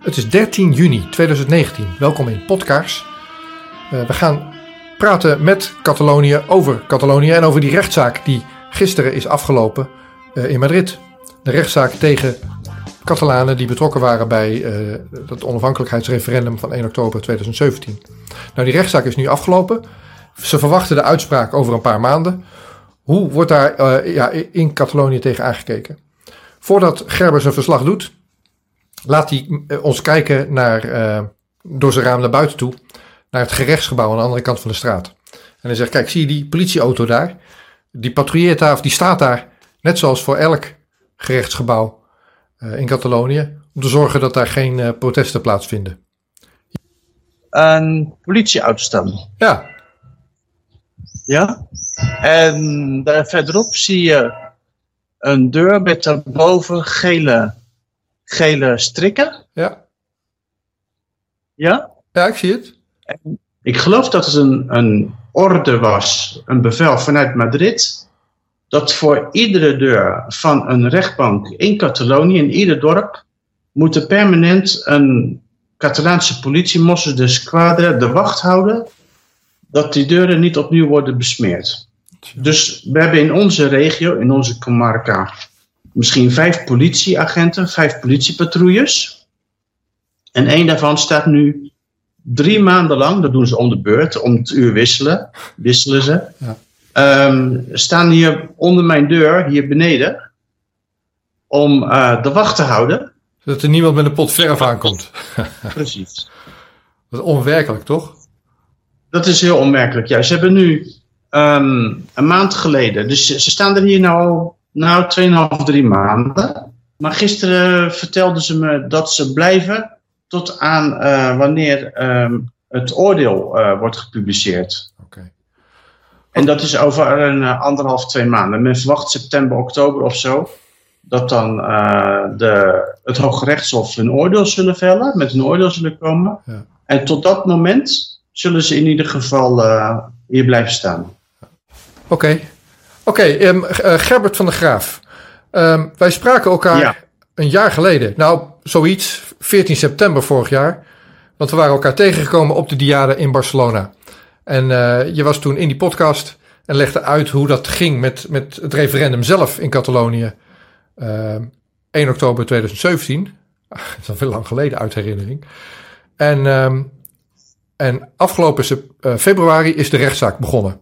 Het is 13 juni 2019. Welkom in Podkaars. Uh, we gaan praten met Catalonië over Catalonië en over die rechtszaak die gisteren is afgelopen uh, in Madrid. De rechtszaak tegen Catalanen die betrokken waren bij uh, het onafhankelijkheidsreferendum van 1 oktober 2017. Nou, die rechtszaak is nu afgelopen. Ze verwachten de uitspraak over een paar maanden. Hoe wordt daar ja, in Catalonië tegen aangekeken? Voordat Gerber zijn verslag doet, laat hij eh, ons kijken naar, uh, door zijn raam naar buiten toe, naar het gerechtsgebouw aan de andere kant van de straat. En hij zegt, kijk, zie je die politieauto daar? Die patrouilleert daar, of die staat daar, net zoals voor elk gerechtsgebouw uh, in Catalonië, om te zorgen dat daar geen uh, protesten plaatsvinden. Een politieauto staan? Ja. Ja? En daar verderop zie je een deur met daarboven gele gele strikken. Ja. Ja? Ja, ik zie het. ik geloof dat het een, een orde was, een bevel vanuit Madrid, dat voor iedere deur van een rechtbank in Catalonië, in ieder dorp, moet er permanent een Catalaanse politie, Mossos de Squadra, de wacht houden, dat die deuren niet opnieuw worden besmeerd. Dus we hebben in onze regio, in onze comarca, misschien vijf politieagenten, vijf politiepatrouilles. En één daarvan staat nu drie maanden lang, dat doen ze om de beurt, om het uur wisselen, wisselen ze. Ja. Um, staan hier onder mijn deur, hier beneden, om uh, de wacht te houden. Zodat er niemand met een pot verf aankomt. Precies. Dat is onwerkelijk, toch? Dat is heel onmerkelijk, ja. Ze hebben nu um, een maand geleden, dus ze staan er hier nou nou, 2,5, 3 maanden. Maar gisteren vertelden ze me dat ze blijven tot aan uh, wanneer um, het oordeel uh, wordt gepubliceerd. Okay. En dat is over een uh, anderhalf, twee maanden. Men verwacht september, oktober of zo. Dat dan de, het Hoge Rechtshof een oordeel zullen vellen, met een oordeel zullen komen. Ja. En tot dat moment zullen ze in ieder geval hier blijven staan. Oké, okay. Oké, okay, um, uh, Gerbert van der Graaf. Um, wij spraken elkaar ja. een jaar geleden. Nou, zoiets, 14 september vorig jaar. Want we waren elkaar tegengekomen op de Diade in Barcelona. En uh, je was toen in die podcast en legde uit hoe dat ging met, met het referendum zelf in Catalonië. Uh, 1 oktober 2017. dat is al veel lang geleden uit herinnering. En, um, en afgelopen uh, februari is de rechtszaak begonnen.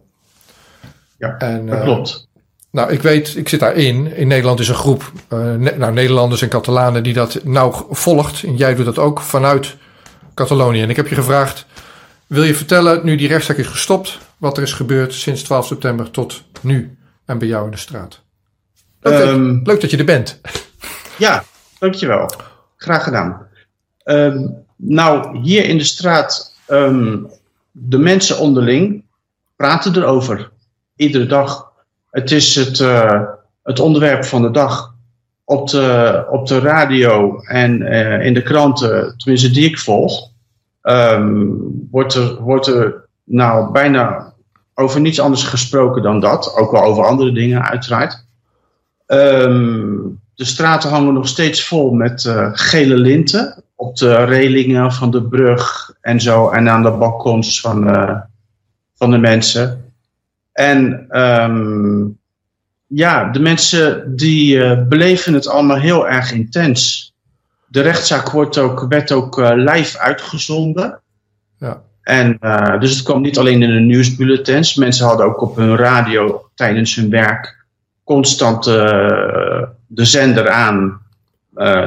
Ja, en, dat uh, klopt. Nou, ik weet, ik zit daarin. In Nederland is een groep ne nou, Nederlanders en Catalanen die dat nauw volgt. En jij doet dat ook vanuit Catalonië. En ik heb je gevraagd, wil je vertellen, nu die rechtszaak is gestopt, wat er is gebeurd sinds 12 september tot nu en bij jou in de straat? Leuk, um, dat, leuk dat je er bent. Ja, dankjewel. Graag gedaan. Um, nou, hier in de straat, um, de mensen onderling praten erover iedere dag. Het is het, uh, het onderwerp van de dag. Op de, op de radio en uh, in de kranten, tenminste die ik volg, um, wordt, er, wordt er nou bijna over niets anders gesproken dan dat. Ook wel over andere dingen uiteraard. Um, de straten hangen nog steeds vol met uh, gele linten op de relingen van de brug en zo en aan de balkons van, van de mensen. En um, ja, de mensen die uh, beleven het allemaal heel erg intens. De rechtszaak wordt ook, werd ook uh, live uitgezonden. Ja. En uh, dus het kwam niet alleen in de nieuwsbulletins. Mensen hadden ook op hun radio tijdens hun werk constant de zender aan.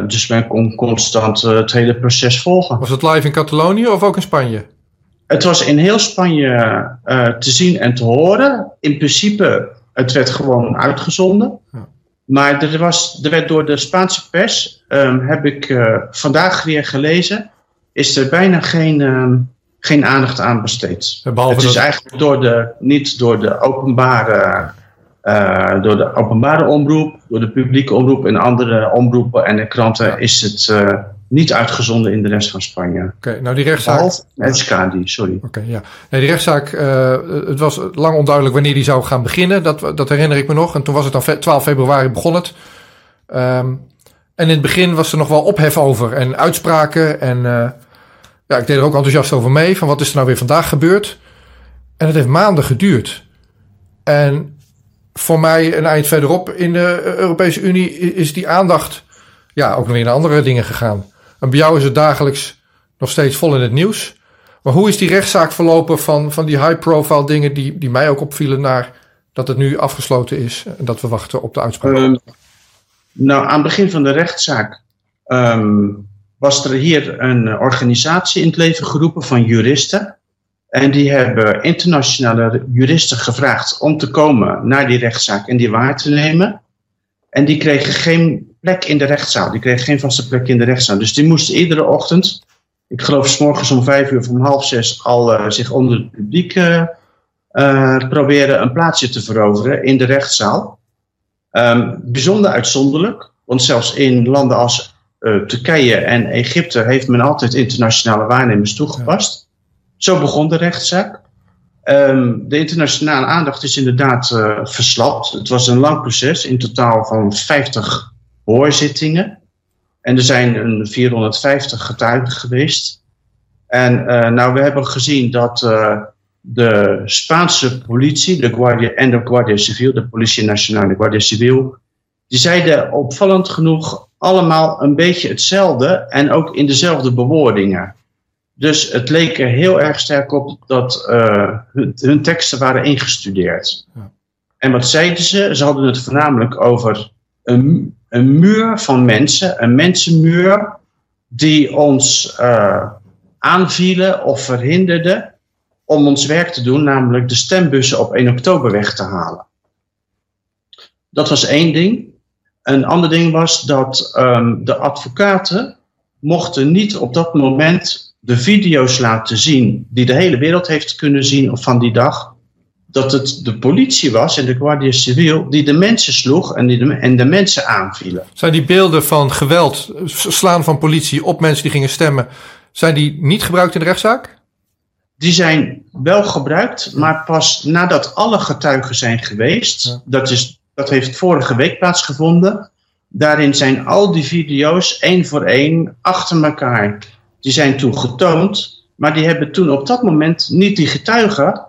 dus men kon constant het hele proces volgen. Was het live in Catalonië of ook in Spanje? Het was in heel Spanje uh, te zien en te horen. In principe, het werd gewoon uitgezonden. Ja. Maar er, was, er werd door de Spaanse pers, um, heb ik uh, vandaag weer gelezen, is er bijna geen, um, geen aandacht aan besteed. Behalve het is dat... eigenlijk door de, niet door de openbare, uh, door de openbare omroep, door de publieke omroep en andere omroepen en de kranten ja. is het niet uitgezonden in de rest van Spanje. Oké, okay, nou die rechtszaak... Behalve Escadi, sorry. Oké, okay, ja. Nee, die rechtszaak, uh, het was lang onduidelijk wanneer die zou gaan beginnen. Dat, dat herinner ik me nog. En toen was het dan 12 februari begon het. Um, En in het begin was er nog wel ophef over en uitspraken. En uh, ja, ik deed er ook enthousiast over mee. Van wat is er nou weer vandaag gebeurd? En het heeft maanden geduurd. En voor mij een eind verderop in de Europese Unie is die aandacht ja, ook weer naar andere dingen gegaan. En bij jou is het dagelijks nog steeds vol in het nieuws. Maar hoe is die rechtszaak verlopen van, van die high-profile dingen die, die mij ook opvielen naar dat het nu afgesloten is en dat we wachten op de uitspraak? Um, nou, aan het begin van de rechtszaak um, was er hier een organisatie in het leven geroepen van juristen. En die hebben internationale juristen gevraagd om te komen naar die rechtszaak en die waar te nemen. En die kregen geen plek in de rechtszaal. Die kregen geen vaste plek in de rechtszaal. Dus die moesten iedere ochtend, ik geloof s morgens om vijf uur of om half zes, al uh, zich onder het publiek uh, uh, proberen een plaatsje te veroveren in de rechtszaal. Um, bijzonder uitzonderlijk, want zelfs in landen als Turkije en Egypte heeft men altijd internationale waarnemers toegepast. Zo begon de rechtszaak. Um, de internationale aandacht is inderdaad uh, verslapt. Het was een lang proces, in totaal van 50 hoorzittingen. En er zijn een 450 getuigen geweest. En uh, nou, we hebben gezien dat uh, de Spaanse politie, de Guardia en de Guardia Civil, de Politie Nacional de Guardia Civil, die zeiden opvallend genoeg allemaal een beetje hetzelfde en ook in dezelfde bewoordingen. Dus het leek er heel erg sterk op dat uh, hun, hun, teksten waren ingestudeerd. Ja. En wat zeiden ze? Ze hadden het voornamelijk over een, een muur van mensen, een mensenmuur, die ons uh, aanvielen of verhinderden om ons werk te doen, namelijk de stembussen op 1 oktober weg te halen. Dat was één ding. Een ander ding was dat um, de advocaten mochten niet op dat moment de video's laten zien die de hele wereld heeft kunnen zien van die dag, dat het de politie was en de Guardia Civil die de mensen sloeg en, die de, en de mensen aanvielen. Zijn die beelden van geweld, slaan van politie op mensen die gingen stemmen, zijn die niet gebruikt in de rechtszaak? Die zijn wel gebruikt, maar pas nadat alle getuigen zijn geweest. Ja. Dat, is, dat heeft vorige week plaatsgevonden. Daarin zijn al die video's één voor één achter elkaar die zijn toen getoond, maar die hebben toen op dat moment niet die getuigen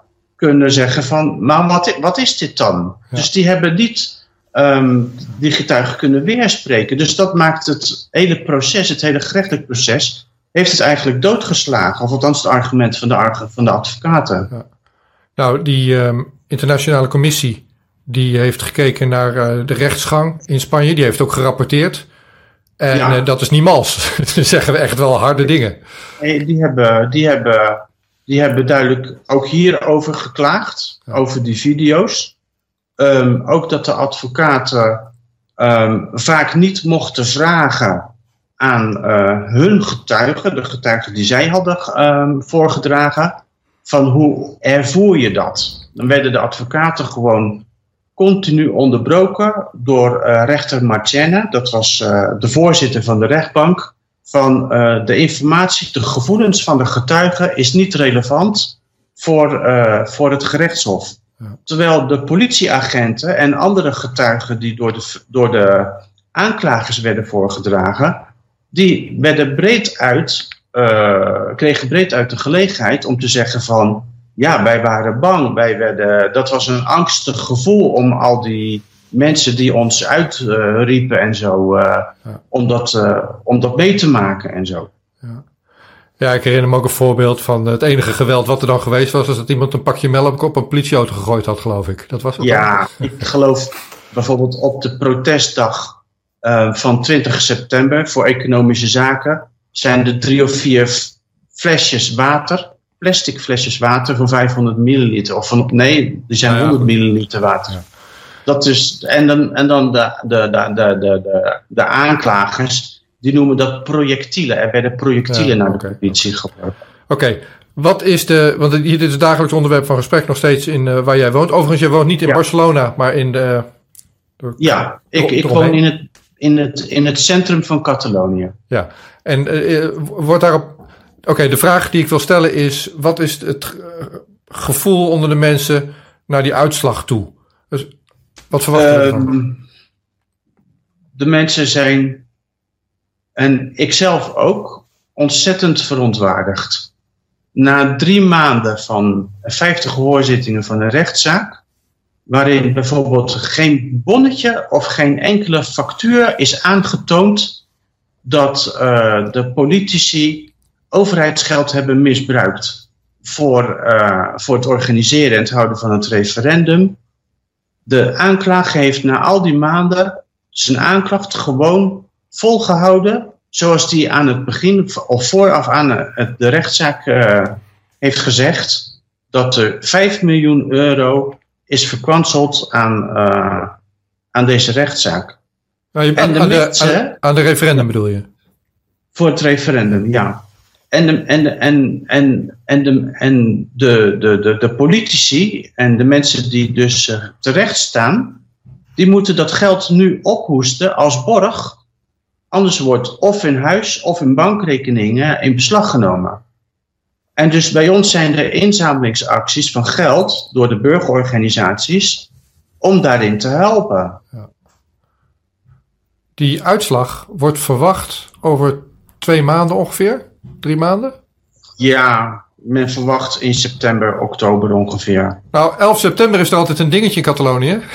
kunnen zeggen van, maar wat, wat is dit dan? Ja. Dus die hebben niet um, die getuigen kunnen weerspreken. Dus dat maakt het hele proces, het hele gerechtelijk proces, heeft het eigenlijk doodgeslagen. Of althans het argument van de, van de advocaten. Ja. Nou, die um, internationale commissie die heeft gekeken naar uh, de rechtsgang in Spanje. Die heeft ook gerapporteerd. En ja. uh, dat is niet mals. Dan zeggen we echt wel harde dingen. Nee, die, hebben, die, hebben, die hebben duidelijk ook hierover geklaagd. Ja. Over die video's. Um, ook dat de advocaten um, vaak niet mochten vragen aan uh, hun getuigen, de getuigen die zij hadden um, voorgedragen, van hoe ervoer je dat? Dan werden de advocaten gewoon continu onderbroken door uh, rechter Marchena, dat was uh, de voorzitter van de rechtbank, van uh, de informatie, de gevoelens van de getuigen is niet relevant voor, voor het gerechtshof. Ja. Terwijl de politieagenten en andere getuigen die door de, door de aanklagers werden voorgedragen, die werden breed uit, kregen breed uit de gelegenheid om te zeggen van ja, wij waren bang. Wij werden, dat was een angstig gevoel om al die mensen die ons uitriepen en zo, ja. om, dat, uh, om dat mee te maken en zo. Ja. ja, ik herinner me ook een voorbeeld van het enige geweld wat er dan geweest was, was dat iemand een pakje melk op een politieauto gegooid had, geloof ik. Dat was het ja, dan? ik geloof bijvoorbeeld op de protestdag van 20 september voor economische zaken zijn er drie of vier flesjes water plastic flesjes water van 500 milliliter. Of van, nee, die zijn 100 milliliter water. Ja. Dat is, en dan, en dan de, de, de, de, de, de, aanklagers, die noemen dat projectielen. Er werden projectielen ja, naar okay. de politie gebruikt. Oké, okay. wat is de, want dit is het dagelijks onderwerp van gesprek nog steeds in uh, waar jij woont. Overigens, jij woont niet in ja. Barcelona, maar in de... Ja, ik, ik woon in het, in, het, in het centrum van Catalonië. Ja, en uh, wordt daarop Oké, okay, de vraag die ik wil stellen is: wat is het gevoel onder de mensen naar die uitslag toe? Dus wat verwacht je um, De mensen zijn en ikzelf ook, ontzettend verontwaardigd. Na drie maanden van 50 hoorzittingen van een rechtszaak, waarin bijvoorbeeld geen bonnetje of geen enkele factuur is aangetoond dat uh, de politici overheidsgeld hebben misbruikt voor, uh, voor het organiseren en het houden van het referendum. De aanklager heeft na al die maanden zijn aanklacht gewoon volgehouden zoals die aan het begin of vooraf aan de rechtszaak uh, heeft gezegd, dat er 5 miljoen euro is verkwanseld aan, uh, aan deze rechtszaak. Nou, je, en de aan, de, aan, de referendum bedoel je? Voor het referendum, ja. En de, en, en, en, en, de, en de, de, de, politici en de mensen die dus uh, terecht staan, die moeten dat geld nu ophoesten als borg Anders wordt of hun huis of hun bankrekeningen in beslag genomen. En dus bij ons zijn er inzamelingsacties van geld door de burgerorganisaties om daarin te helpen. Ja. Die uitslag wordt verwacht over twee maanden ongeveer? Drie maanden? Ja, men verwacht in september, oktober ongeveer. Nou, 11 september is er altijd een dingetje in Catalonië.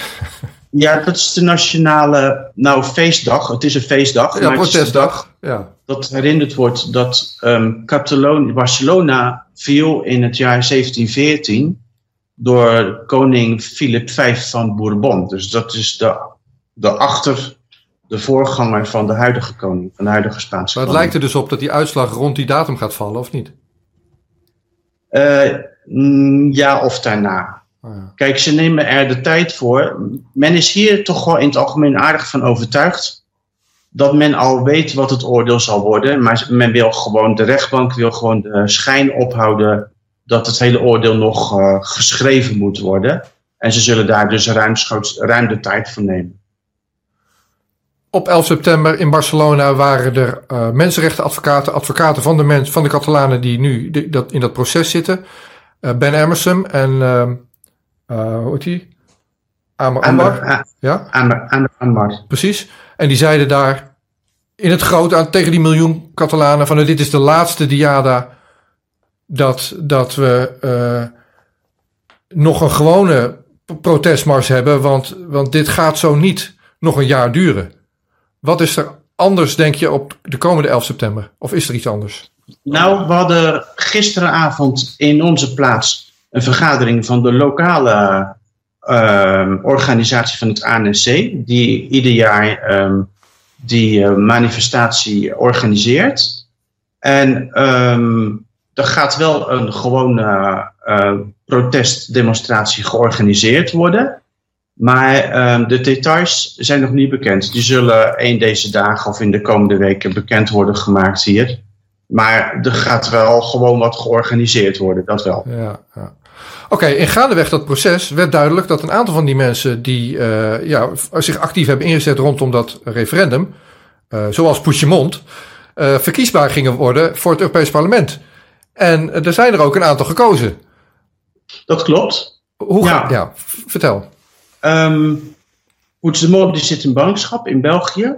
Ja, dat is de nationale nou, feestdag. Het is een feestdag. Ja, protestdag. Ja. Dat herinnerd wordt dat um, Catalonië, Barcelona viel in het jaar 1714 door koning Philip V van Bourbon. Dus dat is de, de achter, de voorganger van de huidige koning, van de huidige Spaanse Maar het lijkt er dus op dat die uitslag rond die datum gaat vallen, of niet? Uh, ja, of daarna. Oh Kijk, ze nemen er de tijd voor. Men is hier toch wel in het algemeen aardig van overtuigd dat men al weet wat het oordeel zal worden. Maar men wil gewoon, de rechtbank wil gewoon de schijn ophouden dat het hele oordeel nog uh, geschreven moet worden. En ze zullen daar dus ruimschoots, ruim de tijd voor nemen. Op 11 september in Barcelona waren er uh, mensenrechtenadvocaten, advocaten van de, mens, van de Catalanen die nu dat, in dat proces zitten. Uh, ben Emerson en uh, hoe heet die? Ja? Amar, Precies. En die zeiden daar in het groot aan, tegen die miljoen Catalanen van dit is de laatste diada dat, dat we nog een gewone protestmars hebben, want, want dit gaat zo niet nog een jaar duren. Wat is er anders, denk je, op de komende 11 september? Of is er iets anders? Nou, we hadden gisteravond in onze plaats een vergadering van de lokale uh, organisatie van het ANC, die ieder jaar um, die uh, manifestatie organiseert. En um, er gaat wel een gewone uh, protestdemonstratie georganiseerd worden. Maar um, de details zijn nog niet bekend. Die zullen een deze dagen of in de komende weken bekend worden gemaakt hier. Maar er gaat wel gewoon wat georganiseerd worden, dat wel. Ja, ja. Oké, in gaandeweg dat proces werd duidelijk dat een aantal van die mensen die uh, ja, zich actief hebben ingezet rondom dat referendum, uh, zoals Puigdemont, uh, verkiesbaar gingen worden voor het Europees Parlement. En er zijn er ook een aantal gekozen. Dat klopt. Hoe ja. ja, vertel. Um, Puigdemont die zit in ballingschap in België.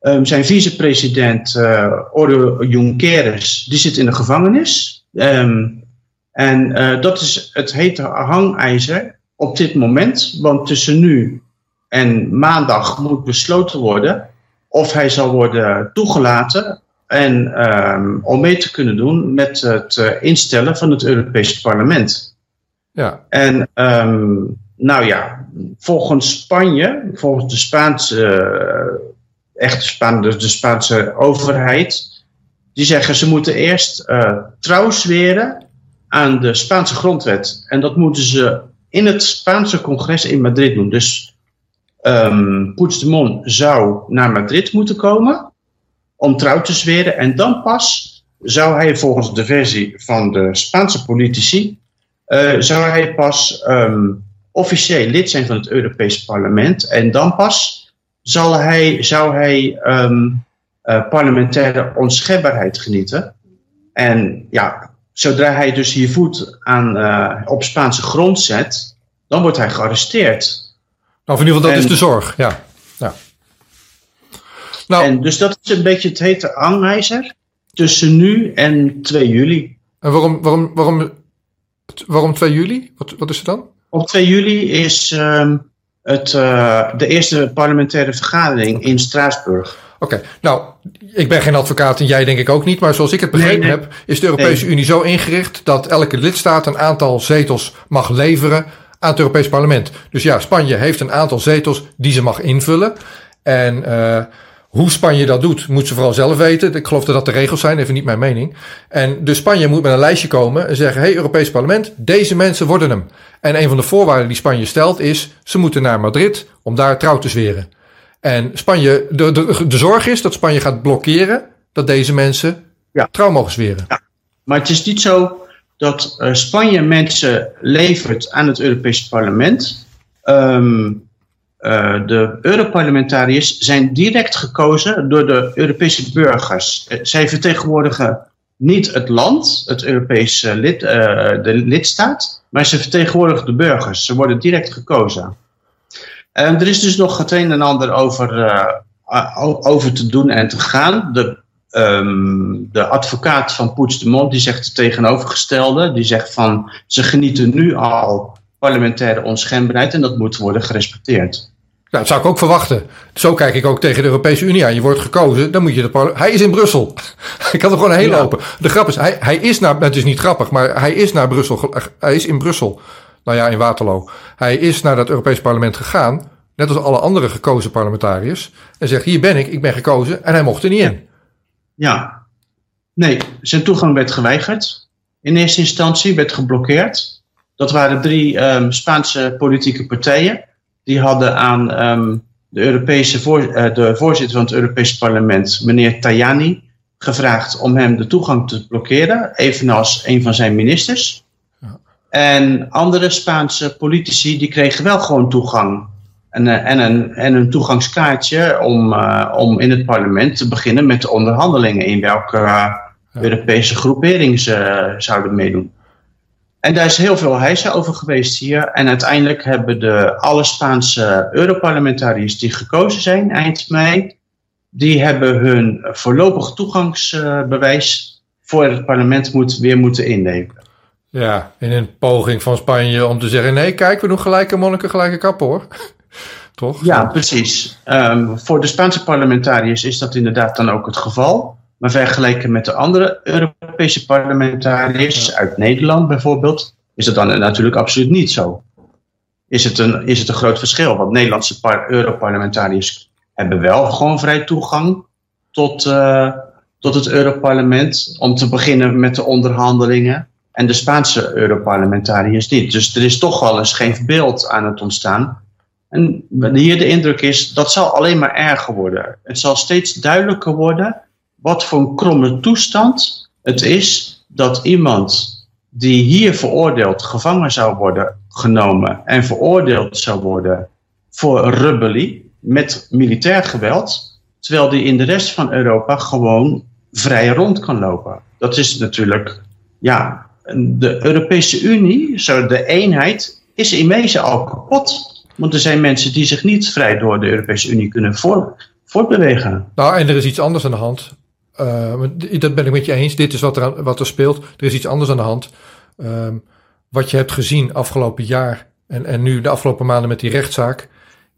Um, zijn vicepresident uh, Oro Junqueras die zit in de gevangenis. Um, en uh, dat is het hete hangijzer op dit moment. Want tussen nu en maandag moet besloten worden of hij zal worden toegelaten en um, om mee te kunnen doen met het uh, instellen van het Europese parlement. Ja. En um, nou ja, volgens Spanje, volgens de Spaanse, uh, echte Spaan, dus de Spaanse overheid, die zeggen ze moeten eerst uh, trouw zweren aan de Spaanse grondwet. En dat moeten ze in het Spaanse congres in Madrid doen. Dus um, Puigdemont zou naar Madrid moeten komen om trouw te zweren. En dan pas zou hij volgens de versie van de Spaanse politici, uh, zou hij pas um, officieel lid zijn van het Europese parlement. En dan pas zal hij, zou hij um, uh, parlementaire onschendbaarheid genieten. En ja, zodra hij dus hier voet aan, uh, op Spaanse grond zet, dan wordt hij gearresteerd. Nou, in ieder geval, dat is de zorg, ja. ja. Nou, en dus dat is een beetje het hete hangijzer tussen nu en 2 juli. En waarom, waarom, waarom, waarom 2 juli? Wat, wat is het dan? Op 2 juli is uh, het, uh, de eerste parlementaire vergadering in Straatsburg. Oké, nou, ik ben geen advocaat en jij denk ik ook niet, maar zoals ik het begrepen heb, is de Europese Unie zo ingericht dat elke lidstaat een aantal zetels mag leveren aan het Europees Parlement. Dus ja, Spanje heeft een aantal zetels die ze mag invullen. En uh, hoe Spanje dat doet, moet ze vooral zelf weten. Ik geloof dat dat de regels zijn, even niet mijn mening. En dus Spanje moet met een lijstje komen en zeggen: hey, Europees Parlement, deze mensen worden hem. En een van de voorwaarden die Spanje stelt is: ze moeten naar Madrid om daar trouw te zweren. En Spanje, de, de, de zorg is dat Spanje gaat blokkeren dat deze mensen ja. trouw mogen zweren. Ja. Maar het is niet zo dat uh, Spanje mensen levert aan het Europese parlement. Um, uh, de Europarlementariërs zijn direct gekozen door de Europese burgers. Uh, zij vertegenwoordigen niet het land, het Europese lid, de lidstaat, maar ze vertegenwoordigen de burgers. Ze worden direct gekozen. er is dus nog het een en ander over, over te doen en te gaan. De Um, de advocaat van Mond die zegt het tegenovergestelde. Die zegt van ze genieten nu al parlementaire onschendbaarheid en dat moet worden gerespecteerd. Ja, dat zou ik ook verwachten. Zo kijk ik ook tegen de Europese Unie aan. Je wordt gekozen, dan moet je de Hij is in Brussel. ik kan er gewoon heen lopen. De grap is, hij, hij is naar. Het is niet grappig, maar hij is naar Brussel. Hij is in Brussel. Nou ja, in Waterloo. Hij is naar dat Europees Parlement gegaan. Net als alle andere gekozen parlementariërs. En zegt: Hier ben ik, ik ben gekozen. En hij mocht er niet in. Ja, nee, zijn toegang werd geweigerd. In eerste instantie werd geblokkeerd. Dat waren drie um, Spaanse politieke partijen. Die hadden aan um, de, Europese voor, uh, de voorzitter van het Europese parlement, meneer Tajani, gevraagd om hem de toegang te blokkeren, evenals een van zijn ministers. Ja. En andere Spaanse politici die kregen wel gewoon toegang en, eh, en, een, en een toegangskaartje om, uh, om in het parlement te beginnen met de onderhandelingen in welke uh, Europese groepering ze zouden meedoen. En daar is heel veel heisa over geweest hier. En uiteindelijk hebben de alle Spaanse Europarlementariërs die gekozen zijn eind mei, die hebben hun voorlopig toegangsbewijs voor het parlement moet, weer moeten inleveren. Ja, in een poging van Spanje om te zeggen: nee, kijk, we doen gelijke monniken, gelijke kappen hoor. Toch? Ja, precies. Um, voor de Spaanse parlementariërs is dat inderdaad dan ook het geval. Maar vergeleken met de andere Europese parlementariërs uit Nederland bijvoorbeeld, is dat dan natuurlijk absoluut niet zo. Is het een, is het een groot verschil? Want Nederlandse Europarlementariërs hebben wel gewoon vrij toegang tot, uh, tot het Europarlement om te beginnen met de onderhandelingen. En de Spaanse Europarlementariërs niet. Dus er is toch wel een scheef beeld aan het ontstaan en hier de indruk is, dat zal alleen maar erger worden. Het zal steeds duidelijker worden wat voor een kromme toestand het is dat iemand die hier veroordeeld gevangen zou worden genomen en veroordeeld zou worden voor rebellie met militair geweld, terwijl die in de rest van Europa gewoon vrij rond kan lopen. Dat is natuurlijk, ja, de Europese Unie, zo de eenheid, is in wezen al kapot. Want er zijn mensen die zich niet vrij door de Europese Unie kunnen voortbewegen. Nou, en er is iets anders aan de hand. Uh, dat ben ik met je eens. Dit is wat er, wat er speelt. Er is iets anders aan de hand. Uh, wat je hebt gezien afgelopen jaar en, en nu de afgelopen maanden met die rechtszaak,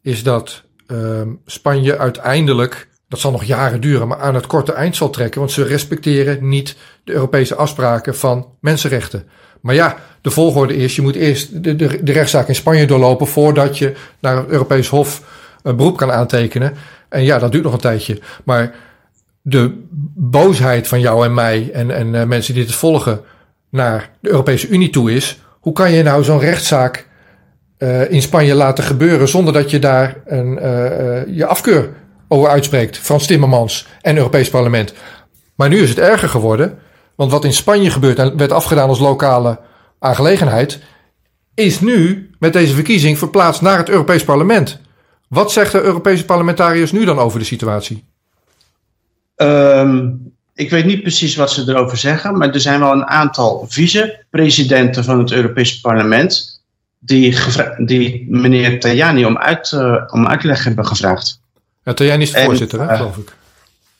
is dat uh, Spanje uiteindelijk, dat zal nog jaren duren, maar aan het korte eind zal trekken. Want ze respecteren niet de Europese afspraken van mensenrechten. Maar ja, de volgorde is, je moet eerst de, de, de rechtszaak in Spanje doorlopen voordat je naar het Europees Hof een beroep kan aantekenen. En ja, dat duurt nog een tijdje. Maar de boosheid van jou en mij en, en uh, mensen die dit volgen naar de Europese Unie toe is, hoe kan je nou zo'n rechtszaak uh, in Spanje laten gebeuren zonder dat je daar een, uh, je afkeur over uitspreekt? Frans Timmermans en Europees Parlement. Maar nu is het erger geworden. Want wat in Spanje gebeurt en werd afgedaan als lokale aangelegenheid, is nu met deze verkiezing verplaatst naar het Europees Parlement. Wat zegt de Europese parlementariërs nu dan over de situatie? Um, ik weet niet precies wat ze erover zeggen, maar er zijn wel een aantal vice-presidenten van het Europese Parlement die, die meneer Tajani om, uit, uh, om uitleg hebben gevraagd. Ja, Tajani is de voorzitter, hè, geloof ik.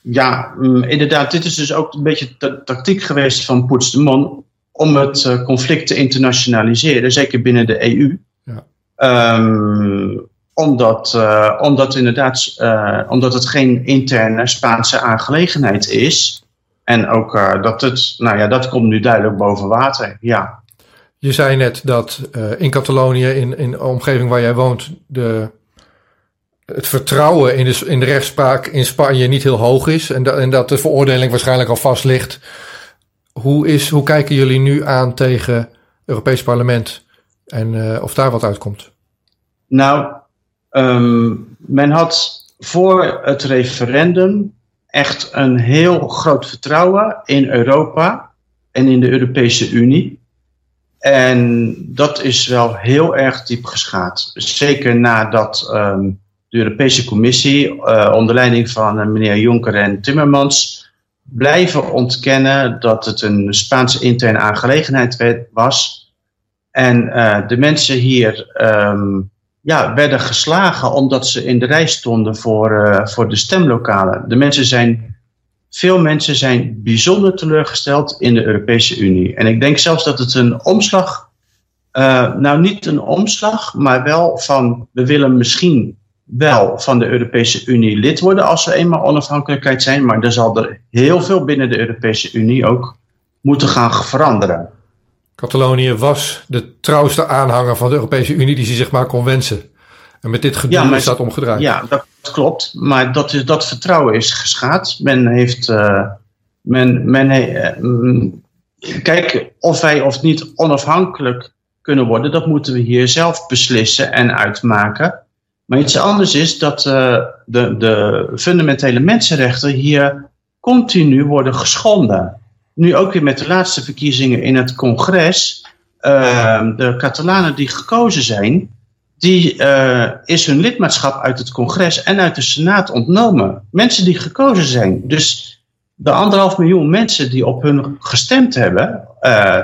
ja, mm, inderdaad, dit is dus ook een beetje de tactiek geweest van Puigdemont om het uh, conflict te internationaliseren, zeker binnen de EU. Ja. Ehm, omdat, uh, omdat, inderdaad, uh, omdat het geen interne Spaanse aangelegenheid is. En ook dat het, nou ja, dat komt nu duidelijk boven water, ja. Je zei net dat in Catalonië, in, in de omgeving waar jij woont, de het vertrouwen in de, in de rechtspraak in Spanje niet heel hoog is. En, dat en dat de veroordeling waarschijnlijk al vast ligt. Hoe, is, hoe kijken jullie nu aan tegen het Europees Parlement en of daar wat uitkomt? Nou, um, men had voor het referendum echt een heel groot vertrouwen in Europa en in de Europese Unie. En dat is wel heel erg diep geschaad. Zeker nadat um, de Europese Commissie, uh, onder leiding van uh, meneer Juncker en Timmermans, blijven ontkennen dat het een Spaanse interne aangelegenheid was. En uh, de mensen hier um, ja, werden geslagen omdat ze in de rij stonden voor, voor de stemlokalen. De mensen zijn, veel mensen zijn bijzonder teleurgesteld in de Europese Unie. En ik denk zelfs dat het een omslag, nou niet een omslag, maar wel van we willen misschien wel van de Europese Unie lid worden als ze eenmaal onafhankelijkheid zijn, maar er zal er heel veel binnen de Europese Unie ook moeten gaan veranderen. Catalonië was de trouwste aanhanger van de Europese Unie die ze zich maar kon wensen. En met dit gedoe ja, is dat omgedraaid. Ja, dat klopt. Maar dat, is, dat vertrouwen is geschaad. Men heeft. Uh, men, men uh, kijk, of wij of niet onafhankelijk kunnen worden, dat moeten we hier zelf beslissen en uitmaken. Maar iets anders is dat uh, de, de fundamentele mensenrechten hier continu worden geschonden. Nu ook weer met de laatste verkiezingen in het congres. Uh, de Catalanen die gekozen zijn, die uh, is hun lidmaatschap uit het congres en uit de senaat ontnomen. Mensen die gekozen zijn. Dus de anderhalf miljoen mensen die op hun gestemd hebben, uh,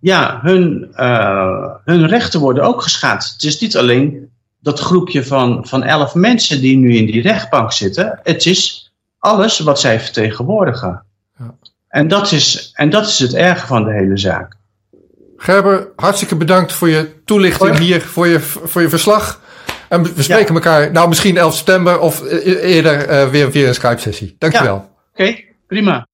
ja, hun, hun rechten worden ook geschaad. Het is niet alleen dat groepje van, van elf mensen die nu in die rechtbank zitten, het is alles wat zij vertegenwoordigen. En, dat is, en dat is het erge van de hele zaak. Gerber, hartstikke bedankt voor je toelichting hier, voor je, voor je verslag. En we spreken elkaar, nou misschien 11 september of e-, eerder uh, weer, weer een Skype-sessie. Dankjewel. Ja, oké, prima.